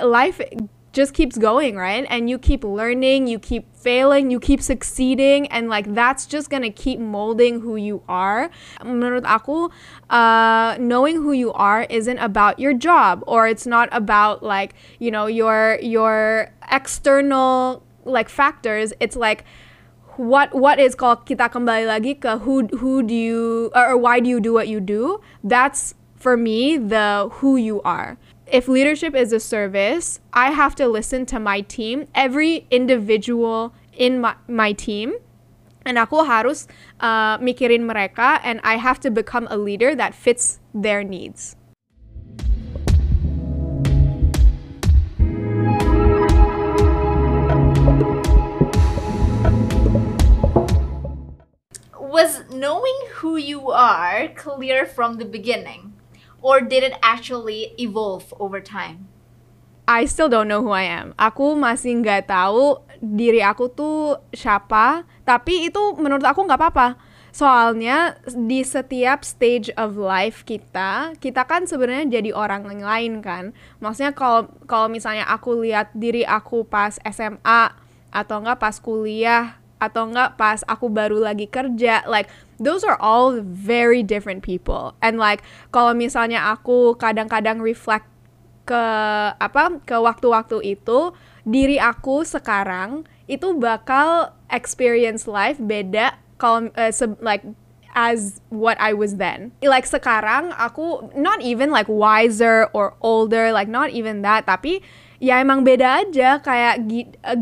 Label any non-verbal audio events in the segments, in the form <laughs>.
life just keeps going, right? And you keep learning, you keep failing, you keep succeeding, and like that's just gonna keep molding who you are. Menurut aku, uh, knowing who you are isn't about your job, or it's not about like you know your your external like factors. It's like what what is called kita kembali lagi ke who who do you or why do you do what you do? That's for me the who you are if leadership is a service, I have to listen to my team, every individual in my, my team. And aku harus uh, mikirin mereka and I have to become a leader that fits their needs. Was knowing who you are clear from the beginning? Or did it actually evolve over time? I still don't know who I am. Aku masih nggak tahu diri aku tuh siapa. Tapi itu menurut aku nggak apa-apa. Soalnya di setiap stage of life kita, kita kan sebenarnya jadi orang yang lain kan. Maksudnya kalau kalau misalnya aku lihat diri aku pas SMA atau enggak pas kuliah atau enggak pas aku baru lagi kerja like those are all very different people and like kalau misalnya aku kadang-kadang reflect ke apa ke waktu-waktu itu diri aku sekarang itu bakal experience life beda kalau uh, like as what I was then. Like sekarang aku not even like wiser or older, like not even that, tapi ya emang beda aja kayak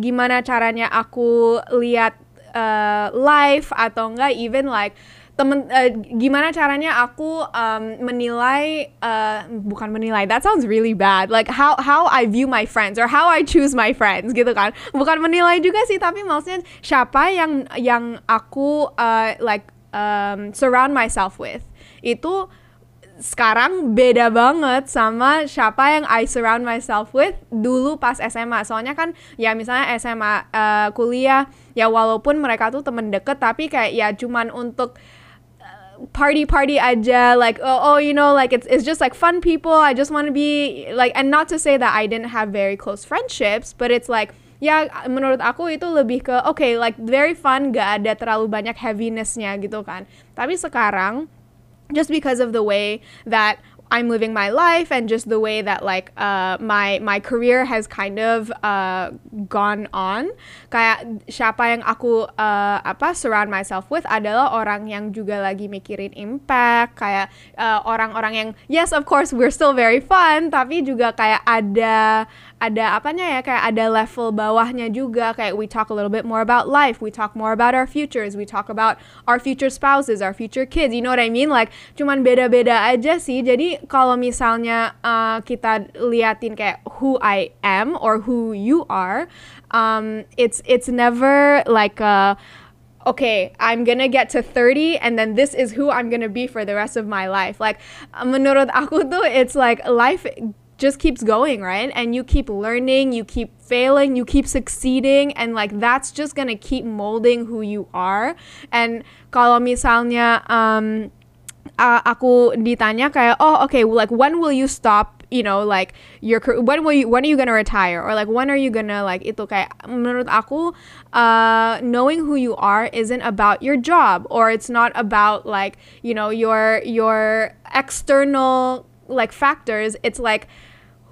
gimana caranya aku lihat uh, life atau enggak even like temen uh, gimana caranya aku um, menilai uh, bukan menilai that sounds really bad like how how I view my friends or how I choose my friends gitu kan. Bukan menilai juga sih tapi maksudnya siapa yang yang aku uh, like um, surround myself with. Itu sekarang beda banget sama siapa yang I surround myself with dulu pas SMA. Soalnya kan ya misalnya SMA uh, kuliah ya walaupun mereka tuh temen deket tapi kayak ya cuman untuk uh, party party aja like oh, oh you know like it's it's just like fun people I just want to be like and not to say that I didn't have very close friendships but it's like ya menurut aku itu lebih ke oke okay, like very fun gak ada terlalu banyak heavinessnya gitu kan tapi sekarang just because of the way that I'm living my life and just the way that like uh, my my career has kind of uh, gone on. Kayak siapa yang aku uh, apa surround myself with adalah orang yang juga lagi mikirin impact kayak uh, orang-orang uh, yang yes of course we're still very fun tapi juga kayak ada ada apanya ya kayak ada level bawahnya juga kayak we talk a little bit more about life we talk more about our futures we talk about our future spouses our future kids you know what I mean? Like cuman beda-beda aja sih jadi kalau misalnya uh, kita liatin kayak who I am or who you are um, it's it's never like a okay, I'm gonna get to 30 and then this is who I'm gonna be for the rest of my life. Like, menurut aku tuh, it's like life just keeps going, right? And you keep learning, you keep failing, you keep succeeding, and like that's just gonna keep molding who you are. And kalau misalnya um, uh, aku ditanya kayak, oh okay, like when will you stop? You know, like your when will you when are you gonna retire or like when are you gonna like itu kayak menurut aku uh, knowing who you are isn't about your job or it's not about like you know your your external like factors. It's like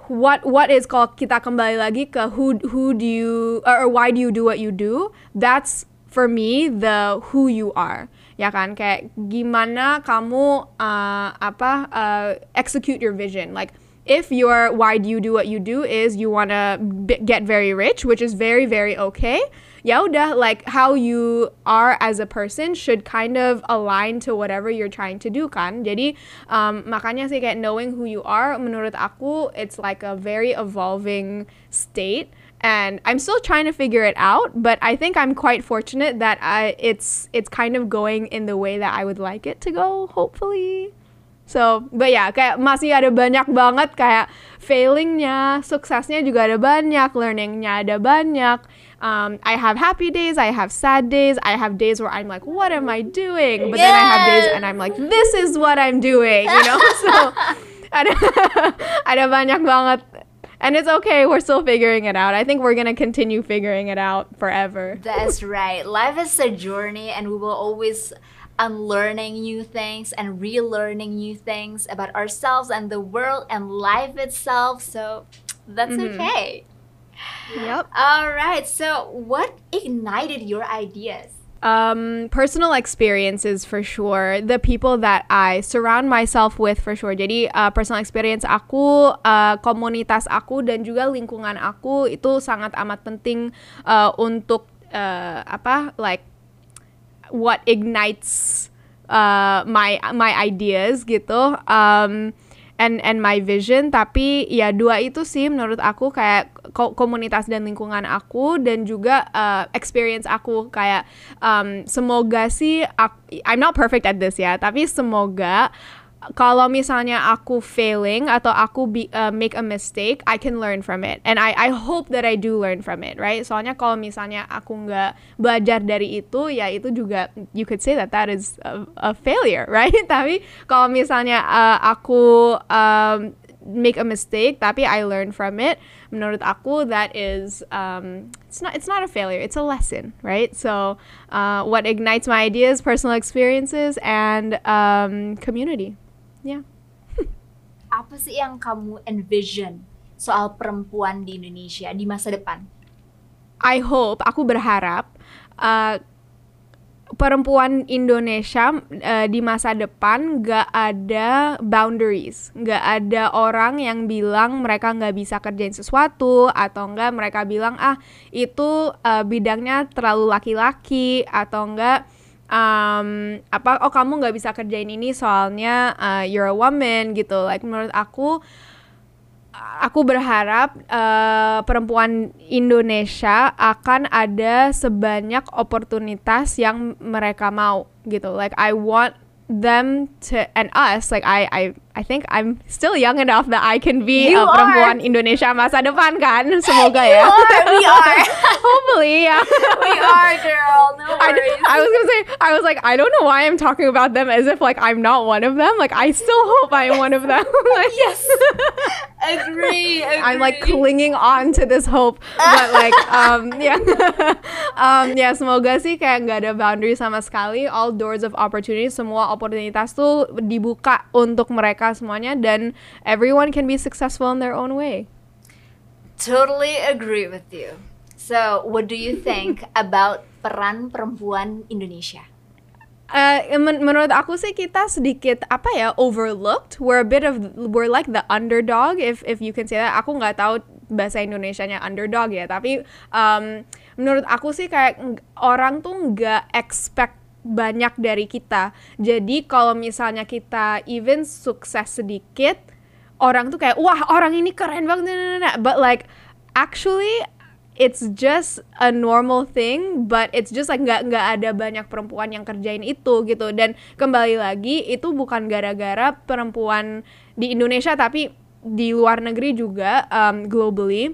what what is called kita kembali lagi ke who who do you or, or why do you do what you do that's for me the who you are ya kan? Kayak gimana kamu uh, apa uh, execute your vision? Like if your why do you do what you do is you want to get very rich which is very very okay ya udah like how you are as a person should kind of align to whatever you're trying to do kan? Jadi um, makanya sih kayak knowing who you are menurut aku it's like a very evolving state. And I'm still trying to figure it out but I think I'm quite fortunate that I it's it's kind of going in the way that I would like it to go hopefully. So, but ya, yeah, kayak masih ada banyak banget kayak failingnya, suksesnya juga ada banyak, learningnya ada banyak. Um, I have happy days, I have sad days, I have days where I'm like, what am I doing? But yes. then I have days and I'm like, this is what I'm doing, you know? <laughs> So, ada, <laughs> ada banyak banget and it's okay. We're still figuring it out. I think we're gonna continue figuring it out forever. That's right. Life is a journey, and we will always unlearning new things and relearning new things about ourselves and the world and life itself. So that's Mhm. okay. Yep. All right. So, what ignited your ideas? Um, personal experiences for sure. The people that I surround myself with for sure. Jadi uh, personal experience aku, uh, komunitas aku dan juga lingkungan aku itu sangat amat penting uh, untuk uh, apa like what ignites uh, my my ideas gitu. Um, and and my vision tapi ya dua itu sih menurut aku kayak ko- komunitas dan lingkungan aku dan juga uh, experience aku. Kayak um, semoga sih aku, I'm not perfect at this ya tapi semoga kalau misalnya aku failing atau aku be, uh, make a mistake, I can learn from it. And I I hope that I do learn from it, right? Soalnya kalau misalnya aku nggak belajar dari itu, ya itu juga you could say that that is a, a failure, <laughs> right? Tapi kalau misalnya uh, aku um, make a mistake, tapi I learn from it, menurut aku that is um, it's not it's not a failure, it's a lesson, right? So uh, what ignites my ideas, personal experiences, and um, community. Yeah. Apa sih yang kamu envision soal perempuan di Indonesia di masa depan? I hope, aku berharap uh, perempuan Indonesia uh, di masa depan gak ada boundaries, gak ada orang yang bilang mereka nggak bisa kerjain sesuatu atau enggak mereka bilang ah itu uh, bidangnya terlalu laki-laki atau enggak um, apa oh kamu nggak bisa kerjain ini soalnya uh, you're a woman gitu. Like menurut aku aku berharap uh, perempuan Indonesia akan ada sebanyak oportunitas yang mereka mau gitu. Like I want them to and us like I I I think I'm still young enough that I can be You a perempuan Indonesia masa depan kan. <laughs> Semoga You ya. are, we <laughs> are. Hopefully, yeah. we are, girl. No I, worries. I was gonna say I was like I don't know why I'm talking about them as if like I'm not one of them. Like I still hope I am one of them. <laughs> like, yes. agree, agree. I'm like clinging on to this hope, but like um yeah, um ya semoga sih kayak nggak ada boundary sama sekali. All doors of opportunity, semua oportunitas tuh dibuka untuk mereka semuanya dan everyone can be successful in their own way. Totally agree with you. So, what do you think <laughs> about peran perempuan Indonesia? Uh, men- menurut aku sih kita sedikit apa ya overlooked. We're a bit of we're like the underdog if if you can say that. Aku nggak tahu bahasa Indonesianya underdog ya, tapi um, menurut aku sih kayak ng- orang tuh nggak expect banyak dari kita. Jadi kalau misalnya kita even sukses sedikit, orang tuh kayak wah orang ini keren banget, nah, nah, nah, nah." but like actually it's just a normal thing, but it's just like nggak nggak ada banyak perempuan yang kerjain itu gitu. Dan kembali lagi itu bukan gara-gara perempuan di Indonesia, tapi di luar negeri juga um, globally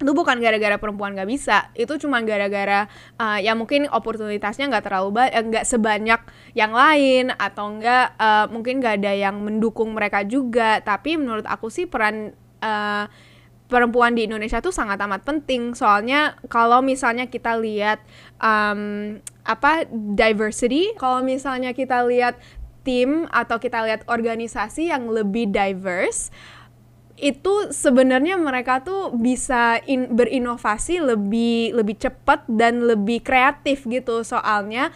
itu bukan gara-gara perempuan nggak bisa. Itu cuma gara-gara uh, ya mungkin oportunitasnya nggak terlalu eh, nggak sebanyak yang lain atau enggak uh, mungkin nggak ada yang mendukung mereka juga. Tapi menurut aku sih peran uh, perempuan di Indonesia tuh sangat amat penting. Soalnya kalau misalnya kita lihat um, apa diversity kalau misalnya kita lihat tim atau kita lihat organisasi yang lebih diverse itu sebenarnya mereka tuh bisa in, berinovasi lebih lebih cepat dan lebih kreatif gitu. Soalnya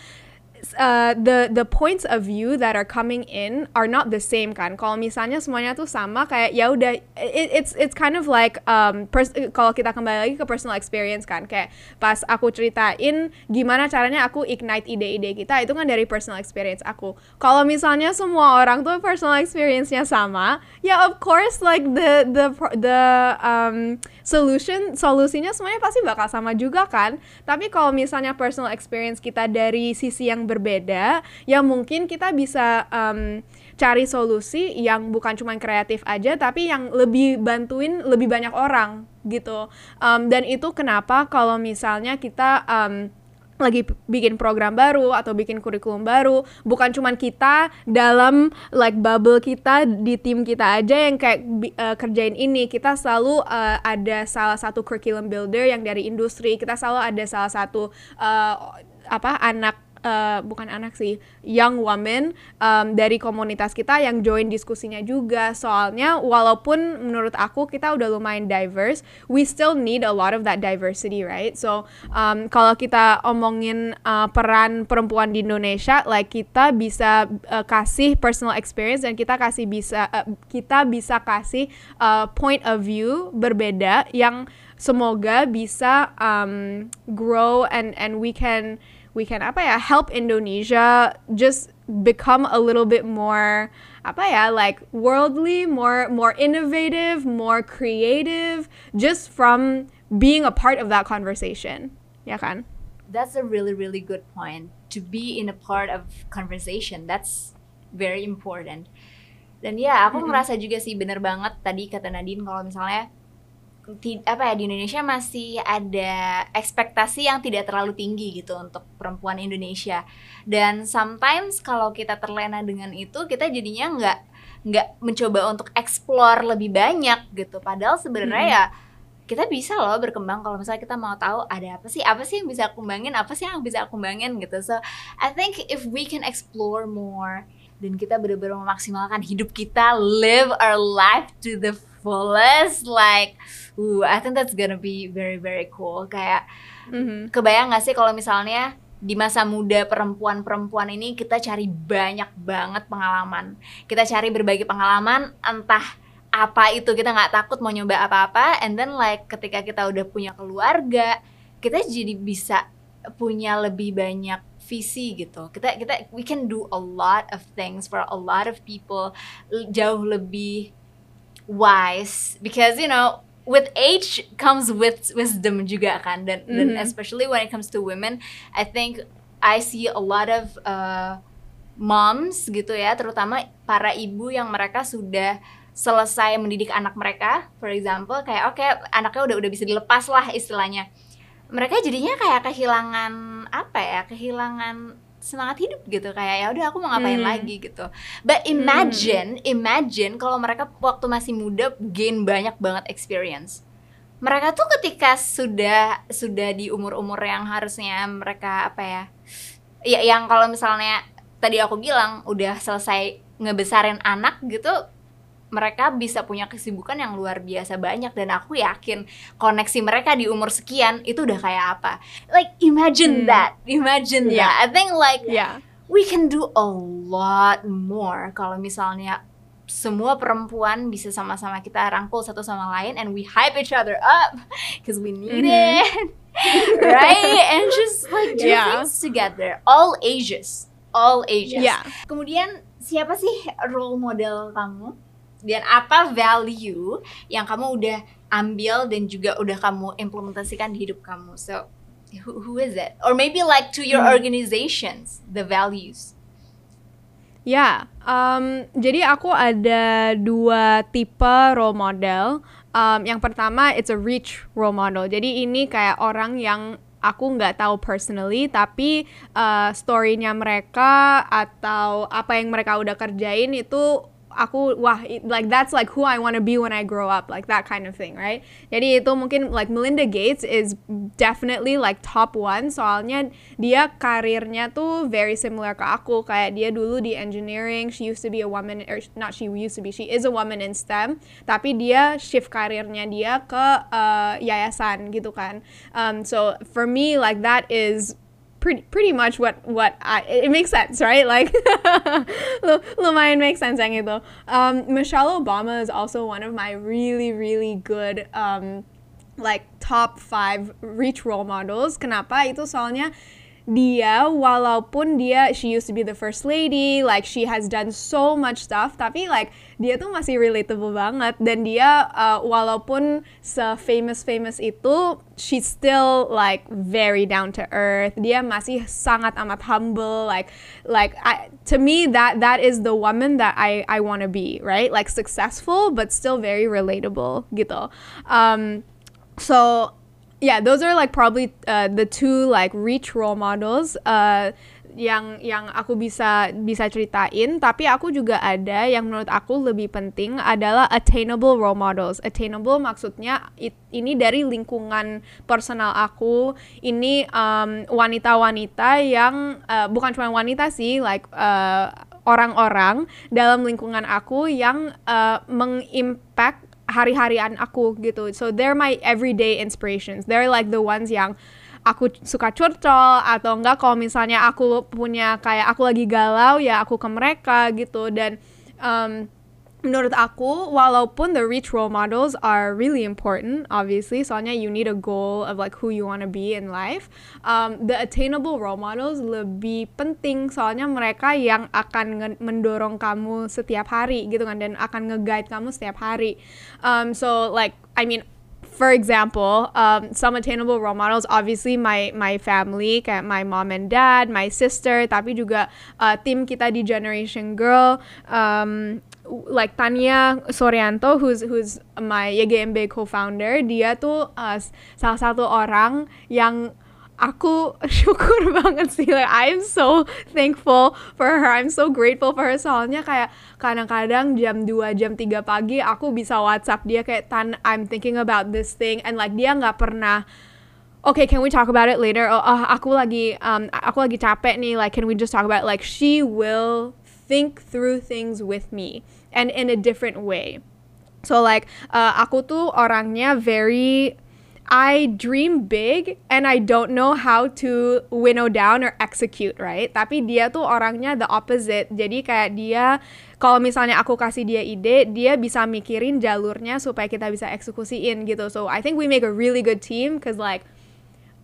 uh, the the points of view that are coming in are not the same kan? Kalau misalnya semuanya tuh sama kayak ya udah it, it's it's kind of like um kalau kita kembali lagi ke personal experience kan? Kayak pas aku ceritain gimana caranya aku ignite ide-ide kita itu kan dari personal experience aku. Kalau misalnya semua orang tuh personal experience-nya sama ya of course like the the the um solution solusinya semuanya pasti bakal sama juga kan? Tapi kalau misalnya personal experience kita dari sisi yang berbeda ya mungkin kita bisa um, cari solusi yang bukan cuma kreatif aja tapi yang lebih bantuin lebih banyak orang gitu. Um, dan itu kenapa kalau misalnya kita um, lagi bikin program baru atau bikin kurikulum baru. Bukan cuman kita dalam like bubble kita di tim kita aja yang kayak uh, kerjain ini. Kita selalu uh, ada salah satu curriculum builder yang dari industri. Kita selalu ada salah satu uh, apa anak uh, bukan anak sih young woman um, dari komunitas kita yang join diskusinya juga. Soalnya walaupun menurut aku kita udah lumayan diverse we still need a lot of that diversity right? So um, kalau kita omongin uh, peran perempuan di Indonesia like kita bisa uh, kasih personal experience dan kita kasih bisa uh, kita bisa kasih uh, point of view berbeda yang semoga bisa um, grow and and we can we can apa ya help Indonesia just become a little bit more apa ya like worldly, more more innovative, more creative just from being a part of that conversation. Ya kan? That's a really really good point. To be in a part of conversation, that's very important. Dan ya, aku mm -hmm. ngerasa juga sih bener banget tadi kata Nadine kalau misalnya apa ya di Indonesia masih ada ekspektasi yang tidak terlalu tinggi gitu untuk perempuan Indonesia. Dan sometimes kalau kita terlena dengan itu kita jadinya nggak nggak mencoba untuk explore lebih banyak gitu. Padahal sebenarnya hmm. ya kita bisa loh berkembang. Kalau misalnya kita mau tahu ada apa sih apa sih yang bisa aku kembangin apa sih yang bisa aku kembangin gitu. So I think if we can explore more dan kita benar-benar memaksimalkan hidup kita live our life to the fullest like uh I think that's gonna be very very cool. Kayak mm-hmm. kebayang gak sih kalau misalnya di masa muda perempuan-perempuan ini kita cari banyak banget pengalaman. Kita cari berbagai pengalaman entah apa itu kita nggak takut mau nyoba apa-apa and then like ketika kita udah punya keluarga kita jadi bisa punya lebih banyak visi gitu. Kita kita we can do a lot of things for a lot of people jauh lebih wise because you know with age comes with wisdom juga kan dan mm-hmm. dan especially when it comes to women I think I see a lot of uh, moms gitu ya terutama para ibu yang mereka sudah selesai mendidik anak mereka for example kayak oke okay, anaknya udah udah bisa dilepas lah istilahnya mereka jadinya kayak kehilangan apa ya kehilangan semangat hidup gitu kayak ya udah aku mau ngapain hmm. lagi gitu. But imagine, hmm. imagine kalau mereka waktu masih muda gain banyak banget experience. Mereka tuh ketika sudah sudah di umur-umur yang harusnya mereka apa ya? Ya yang kalau misalnya tadi aku bilang udah selesai ngebesarin anak gitu mereka bisa punya kesibukan yang luar biasa banyak dan aku yakin koneksi mereka di umur sekian itu udah kayak apa. Like imagine hmm. that, imagine yeah. that. I think like yeah. we can do a lot more kalau misalnya semua perempuan bisa sama-sama kita rangkul satu sama lain and we hype each other up because we need mm -hmm. it. <laughs> right? And just like do yeah. things together. All ages. All ages. Yeah. Kemudian siapa sih role model kamu? Dan apa value yang kamu udah ambil dan juga udah kamu implementasikan di hidup kamu so who, who is it or maybe like to your hmm. organizations the values Ya, yeah, um, jadi aku ada dua tipe role model. Um, yang pertama, it's a rich role model. Jadi ini kayak orang yang aku nggak tahu personally, tapi uh, story-nya mereka atau apa yang mereka udah kerjain itu aku wah like that's like who I want to be when I grow up like that kind of thing right? Jadi itu mungkin like Melinda Gates is definitely like top one. Soalnya dia karirnya tuh very similar ke aku. Kayak dia dulu di engineering she used to be a woman or not she used to be she is a woman in STEM. Tapi dia shift karirnya dia ke uh, yayasan gitu kan. Um, so for me like that is pretty pretty much what what I it makes sense, right? Like <laughs> lumayan makes sense yang itu. Um, Michelle Obama is also one of my really really good um, like top five reach role models. Kenapa? Itu soalnya dia walaupun dia she used to be the first lady like she has done so much stuff tapi like dia tuh masih relatable banget. Dan dia uh, walaupun se famous famous itu she's still like very down to earth. Dia masih sangat amat humble like like I, to me that that is the woman that I I want to be right? Like successful but still very relatable gitu. Um so yeah, those are like probably uh, the two like reach role models. Uh, yang yang aku bisa bisa ceritain tapi aku juga ada yang menurut aku lebih penting adalah attainable role models attainable maksudnya it, ini dari lingkungan personal aku ini wanita wanita-wanita yang uh, bukan cuma wanita sih like uh, orang-orang dalam lingkungan aku yang uh, mengimpact hari-harian aku gitu. So they're my everyday inspirations. They're like the ones yang aku suka curcol atau enggak kalau misalnya aku punya kayak aku lagi galau ya aku ke mereka gitu. Dan um, menurut aku walaupun the rich role models are really important obviously soalnya you need a goal of like who you want to be in life um, the attainable role models lebih penting soalnya mereka yang akan mendorong kamu setiap hari gitu kan dan akan nge-guide kamu setiap hari. Um, so like I mean for example, um, some attainable role models, obviously my my family, kayak my mom and dad, my sister, tapi juga uh, tim kita di Generation Girl, um, like Tania Sorianto, who's who's my YGMB co-founder, dia tuh uh, salah satu orang yang aku <laughs> syukur banget sih like I'm so thankful for her I'm so grateful for her soalnya kayak kadang-kadang jam 2 jam 3 pagi aku bisa WhatsApp dia kayak tan I'm thinking about this thing and like dia nggak pernah okay, can we talk about it later? Oh, uh, aku lagi um aku lagi capek nih. Like, can we just talk about it? like she will think through things with me and in a different way. So like uh, aku tuh orangnya very I dream big and I don't know how to winnow down or execute, right? Tapi dia tuh orangnya the opposite. Jadi kayak dia kalau misalnya aku kasih dia ide, dia bisa mikirin jalurnya supaya kita bisa eksekusiin gitu. So I think we make a really good team cause like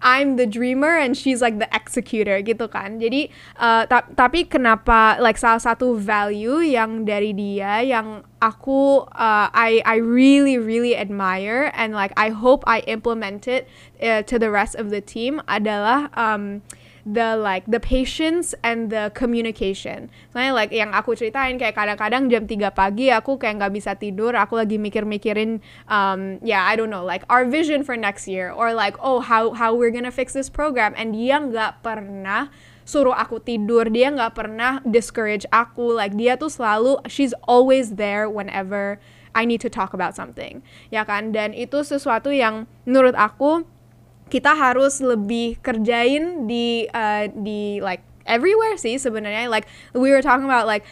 I'm the dreamer and she's like the executor gitu kan. Jadi uh, ta tapi kenapa like salah satu value yang dari dia yang aku uh, I I really really admire and like I hope I implement it uh, to the rest of the team adalah um, the like the patience and the communication. Soalnya like yang aku ceritain kayak kadang-kadang jam 3 pagi aku kayak nggak bisa tidur, aku lagi mikir-mikirin um yeah, I don't know, like our vision for next year or like oh how how we're gonna fix this program. And dia nggak pernah suruh aku tidur dia nggak pernah discourage aku. Like dia tuh selalu she's always there whenever I need to talk about something. Ya kan? Dan itu sesuatu yang menurut aku kita harus lebih kerjain di uh, di like everywhere sih sebenarnya like we were talking about like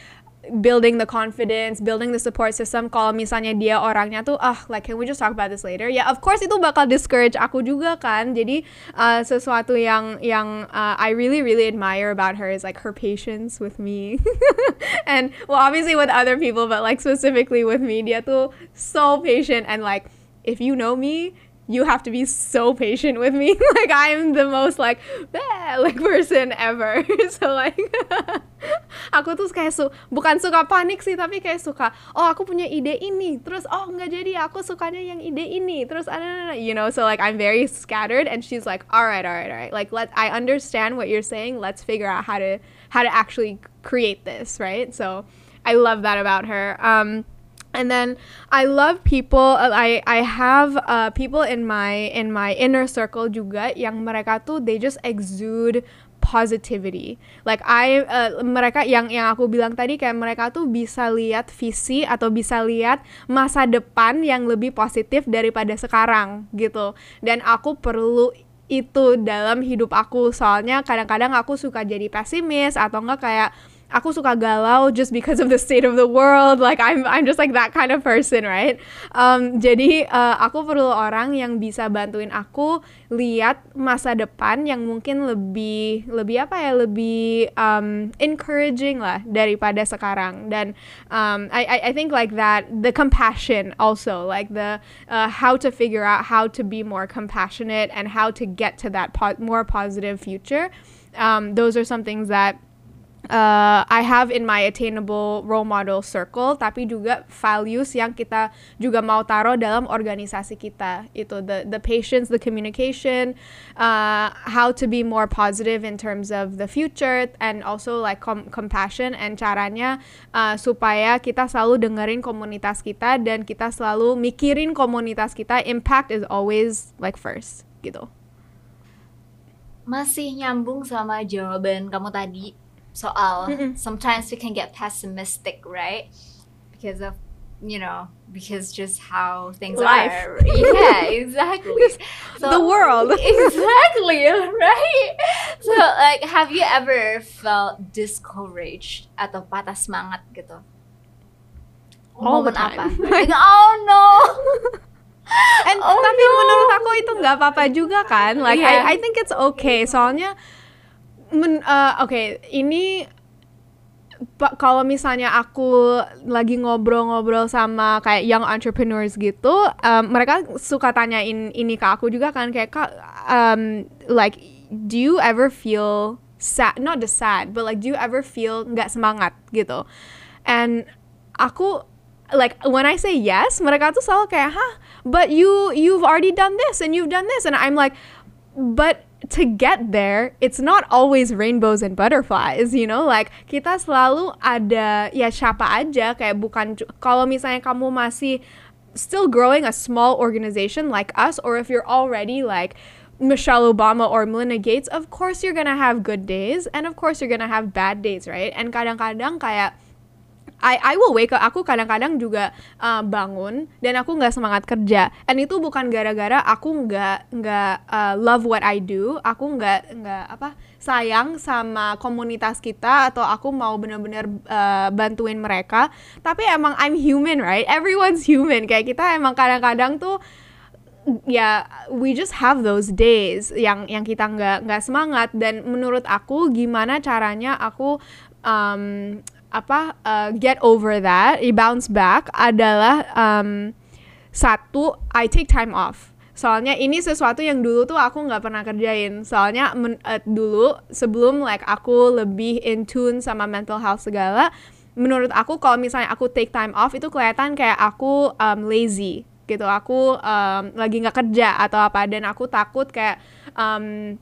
building the confidence, building the support system. Kalau misalnya dia orangnya tuh, ah, like can we just talk about this later? Ya, yeah, of course itu bakal discourage aku juga kan. Jadi uh, sesuatu yang yang uh, I really really admire about her is like her patience with me, <laughs> and well obviously with other people, but like specifically with me, dia tuh so patient and like if you know me, you have to be so patient with me. <laughs> like I'm the most like like person ever. <laughs> so like <laughs> aku tuh kayak su bukan suka panik sih tapi kayak suka oh aku punya ide ini. Terus oh nggak jadi aku sukanya yang ide ini. Terus ada you know so like I'm very scattered and she's like all right all right all right. Like let I understand what you're saying. Let's figure out how to how to actually create this right? So I love that about her. Um and then I love people uh, I I have uh, people in my in my inner circle juga yang mereka tuh they just exude positivity. Like I uh, mereka yang yang aku bilang tadi kayak mereka tuh bisa lihat visi atau bisa lihat masa depan yang lebih positif daripada sekarang gitu. Dan aku perlu itu dalam hidup aku soalnya kadang-kadang aku suka jadi pesimis atau enggak kayak aku suka galau just because of the state of the world. Like I'm I'm just like that kind of person right? Um, jadi uh, aku perlu orang yang bisa bantuin aku lihat masa depan yang mungkin lebih lebih apa ya? Lebih um, encouraging lah daripada sekarang. Dan um, I I think like that the compassion also like the uh, how to figure out how to be more compassionate and how to get to that po- more positive future. Um, those are some things that uh, I have in my attainable role model circle tapi juga values yang kita juga mau taruh dalam organisasi kita. Itu the the patience the communication uh, how to be more positive in terms of the future and also like com compassion and caranya uh, supaya kita selalu dengerin komunitas kita dan kita selalu mikirin komunitas kita. Impact is always like first gitu. Masih nyambung sama jawaban kamu tadi soal sometimes we can get pessimistic, right? Because of you know, because just how things Life. are. Yeah, <laughs> exactly. So, The world. <laughs> exactly, right? So, like, have you ever felt discouraged atau patah semangat gitu? All the Momen apa? time. <laughs> Like, oh no. And Oh, tapi no. menurut aku itu nggak apa-apa juga kan. Like Yeah. I I think it's okay. Soalnya men, uh, oke, ini pa- kalau misalnya aku lagi ngobrol-ngobrol sama kayak young entrepreneurs gitu, um, mereka suka tanyain ini ke aku juga kan kayak Kak, um, like do you ever feel sad? Not the sad, but like do you ever feel nggak semangat gitu? And aku like when I say yes, mereka tuh selalu kayak, "Hah, but you you've already done this and you've done this." And I'm like, "But to get there, it's not always rainbows and butterflies, you know? Like kita selalu ada ya siapa aja kayak bukan kalau misalnya kamu masih still growing a small organization like us or if you're already like Michelle Obama or Melinda Gates, of course you're gonna have good days and of course you're gonna have bad days, right? And kadang-kadang kayak I I will wake up. Aku kadang-kadang juga uh, bangun dan aku nggak semangat kerja. And itu bukan gara-gara aku nggak nggak uh, love what I do. Aku nggak nggak apa sayang sama komunitas kita atau aku mau benar-benar uh, bantuin mereka. Tapi emang I'm human right? Everyone's human. Kayak kita emang kadang-kadang tuh ya we just have those days yang yang kita nggak nggak semangat. Dan menurut aku gimana caranya aku um, apa uh, get over that, bounce back adalah um, satu I take time off. Soalnya ini sesuatu yang dulu tuh aku nggak pernah kerjain. Soalnya men- eh, dulu sebelum like aku lebih in tune sama mental health segala, menurut aku kalau misalnya aku take time off itu kelihatan kayak aku um, lazy gitu. Aku um, lagi nggak kerja atau apa dan aku takut kayak um,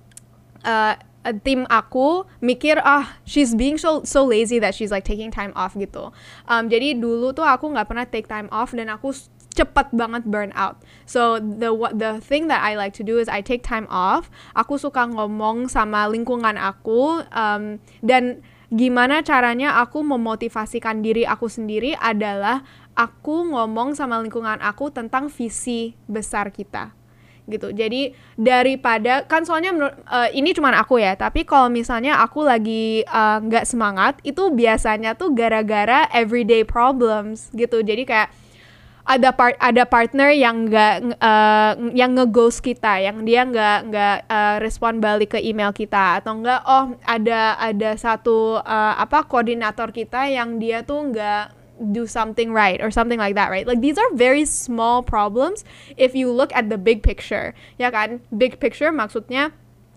uh, uh, tim aku mikir ah she's being so so lazy that she's like taking time off gitu. Um, jadi dulu tuh aku nggak pernah take time off dan aku cepet banget burn out. So the the thing that I like to do is I take time off. Aku suka ngomong sama lingkungan aku um, dan gimana caranya aku memotivasikan diri aku sendiri adalah aku ngomong sama lingkungan aku tentang visi besar kita gitu. Jadi daripada kan soalnya eh, ini cuman aku ya, tapi kalau misalnya aku lagi eh, nggak semangat itu biasanya tuh gara-gara everyday problems gitu. Jadi kayak ada part ada partner yang nggak eh, yang ngeghost kita, yang dia nggak nggak eh, respon balik ke email kita atau enggak oh ada ada satu eh, apa koordinator kita yang dia tuh nggak do something right or something like that, right? Like these are very small problems if you look at the big picture. Ya kan? Big picture maksudnya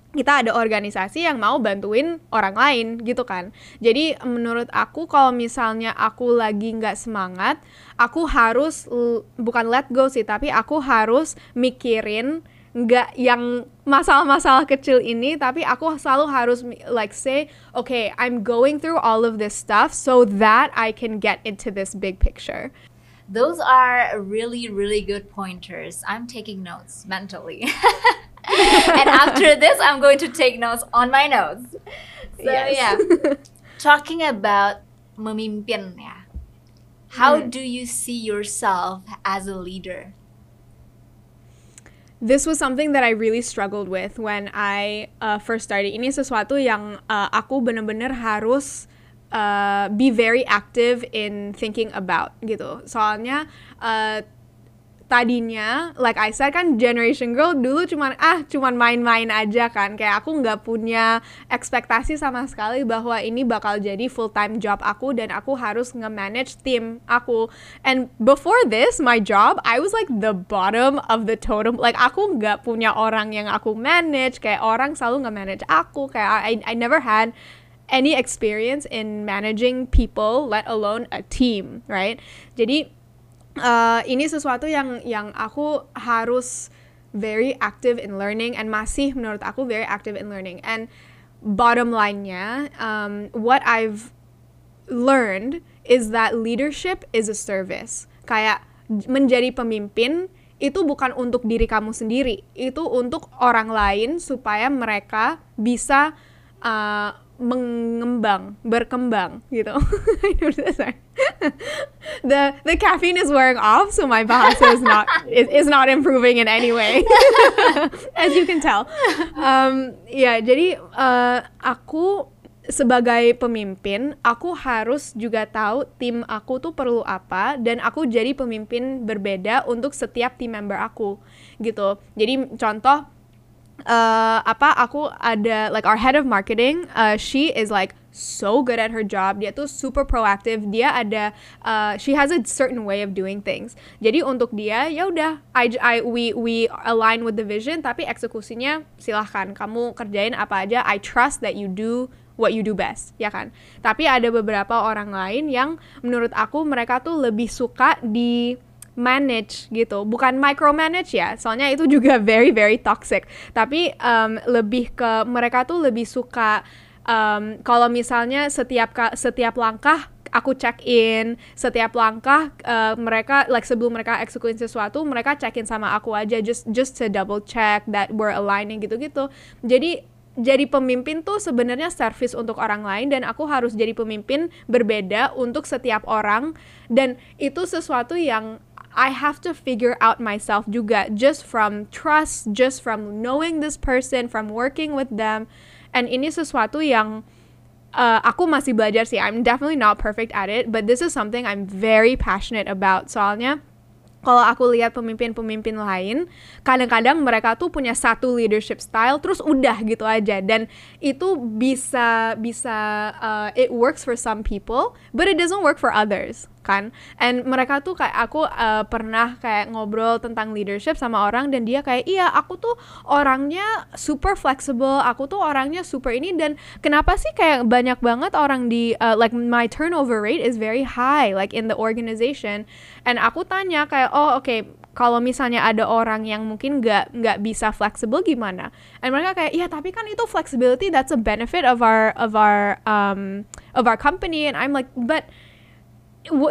kita ada organisasi yang mau bantuin orang lain gitu kan. Jadi menurut aku kalau misalnya aku lagi nggak semangat, aku harus bukan let go sih, tapi aku harus mikirin nggak yang masalah-masalah kecil ini tapi aku selalu harus like say okay I'm going through all of this stuff so that I can get into this big picture Those are really, really good pointers. I'm taking notes mentally. <laughs> and after this, I'm going to take notes on my notes. So, Yes. yeah. <laughs> Talking about memimpin, ya. How Hmm. do you see yourself as a leader? This was something that I really struggled with when I uh, first started. Ini sesuatu yang uh, aku bener-bener harus uh, be very active in thinking about gitu. Soalnya uh, tadinya, like I said kan Generation Girl dulu cuman ah cuman main-main aja kan. Kayak aku nggak punya ekspektasi sama sekali bahwa ini bakal jadi full time job aku dan aku harus nge-manage tim aku. And before this, my job, I was like the bottom of the totem. Like aku nggak punya orang yang aku manage. Kayak orang selalu nge-manage aku. Kayak I, I never had any experience in managing people, let alone a team, right? Jadi uh, ini sesuatu yang yang aku harus very active in learning and masih menurut aku very active in learning. And bottom line-nya um, what I've learned is that leadership is a service. Kayak menjadi pemimpin itu bukan untuk diri kamu sendiri, itu untuk orang lain supaya mereka bisa uh, mengembang, berkembang gitu. <laughs> the the caffeine is wearing off, so my bahasa is not is, is not improving in any way, <laughs> as you can tell. Um, ya, jadi uh, aku sebagai pemimpin, aku harus juga tahu tim aku tuh perlu apa dan aku jadi pemimpin berbeda untuk setiap tim member aku gitu. Jadi contoh uh, apa aku ada like our head of marketing, uh, she is like so good at her job. Dia tuh super proactive. Dia ada uh, she has a certain way of doing things. Jadi untuk dia ya udah I, I we we align with the vision tapi eksekusinya silahkan kamu kerjain apa aja. I trust that you do what you do best, ya kan? Tapi ada beberapa orang lain yang menurut aku mereka tuh lebih suka di manage gitu, bukan micromanage ya, soalnya itu juga <laughs> very very toxic. Tapi um, lebih ke mereka tuh lebih suka um, kalau misalnya setiap setiap langkah aku check in setiap langkah uh, mereka like sebelum mereka eksekusi sesuatu mereka check in sama aku aja just just to double check that we're aligning gitu-gitu. Jadi jadi pemimpin tuh sebenarnya service untuk orang lain dan aku harus jadi pemimpin berbeda untuk setiap orang. Dan itu sesuatu yang I have to figure out myself juga just from trust, just from knowing this person, from working with them. And ini sesuatu yang uh, aku masih belajar sih. I'm definitely not perfect at it, but this is something I'm very passionate about. Soalnya kalau aku lihat pemimpin-pemimpin lain, kadang-kadang mereka tuh punya satu leadership style terus udah gitu aja dan itu bisa bisa uh, it works for some people, but it doesn't work for others kan. And mereka tuh kayak aku uh, pernah kayak ngobrol tentang leadership sama orang dan dia kayak iya aku tuh orangnya super flexible, aku tuh orangnya super ini dan kenapa sih kayak banyak banget orang di uh, like my turnover rate is very high like in the organization. And aku tanya kayak oh oke okay, kalau misalnya ada orang yang mungkin nggak nggak bisa flexible gimana? And mereka kayak iya tapi kan itu flexibility that's a benefit of our of our um of our company and I'm like but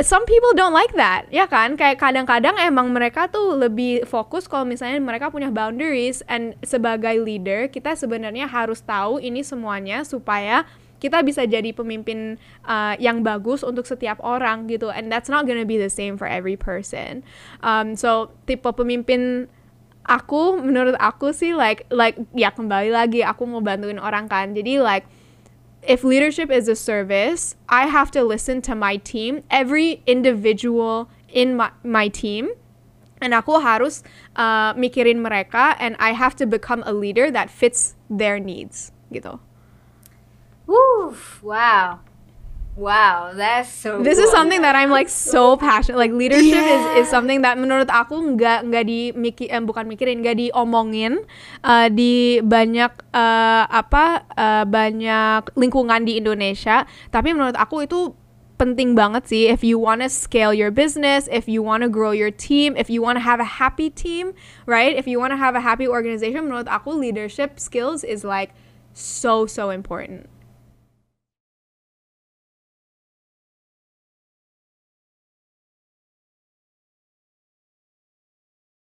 some people don't like that ya kan? Kayak kadang-kadang emang mereka tuh lebih fokus kalau misalnya mereka punya boundaries and sebagai leader kita sebenarnya harus tahu ini semuanya supaya kita bisa jadi pemimpin uh, yang bagus untuk setiap orang gitu. And that's not gonna be the same for every person. Um, so tipe pemimpin aku menurut aku sih like like ya kembali lagi aku mau bantuin orang kan. Jadi like if leadership is a service I have to listen to my team every individual in my, my team and aku harus uh, mikirin mereka and I have to become a leader that fits their needs gitu Woo, wow. Wow, that's so. This is something that I'm like so passionate. Like leadership yeah. is is something that menurut aku nggak nggak di mikir eh, bukan mikirin nggak diomongin uh, di banyak uh, apa uh, banyak lingkungan di Indonesia. Tapi menurut aku itu penting banget sih if you want to scale your business, if you want to grow your team, if you want to have a happy team, right? If you want to have a happy organization, menurut aku leadership skills is like so so important.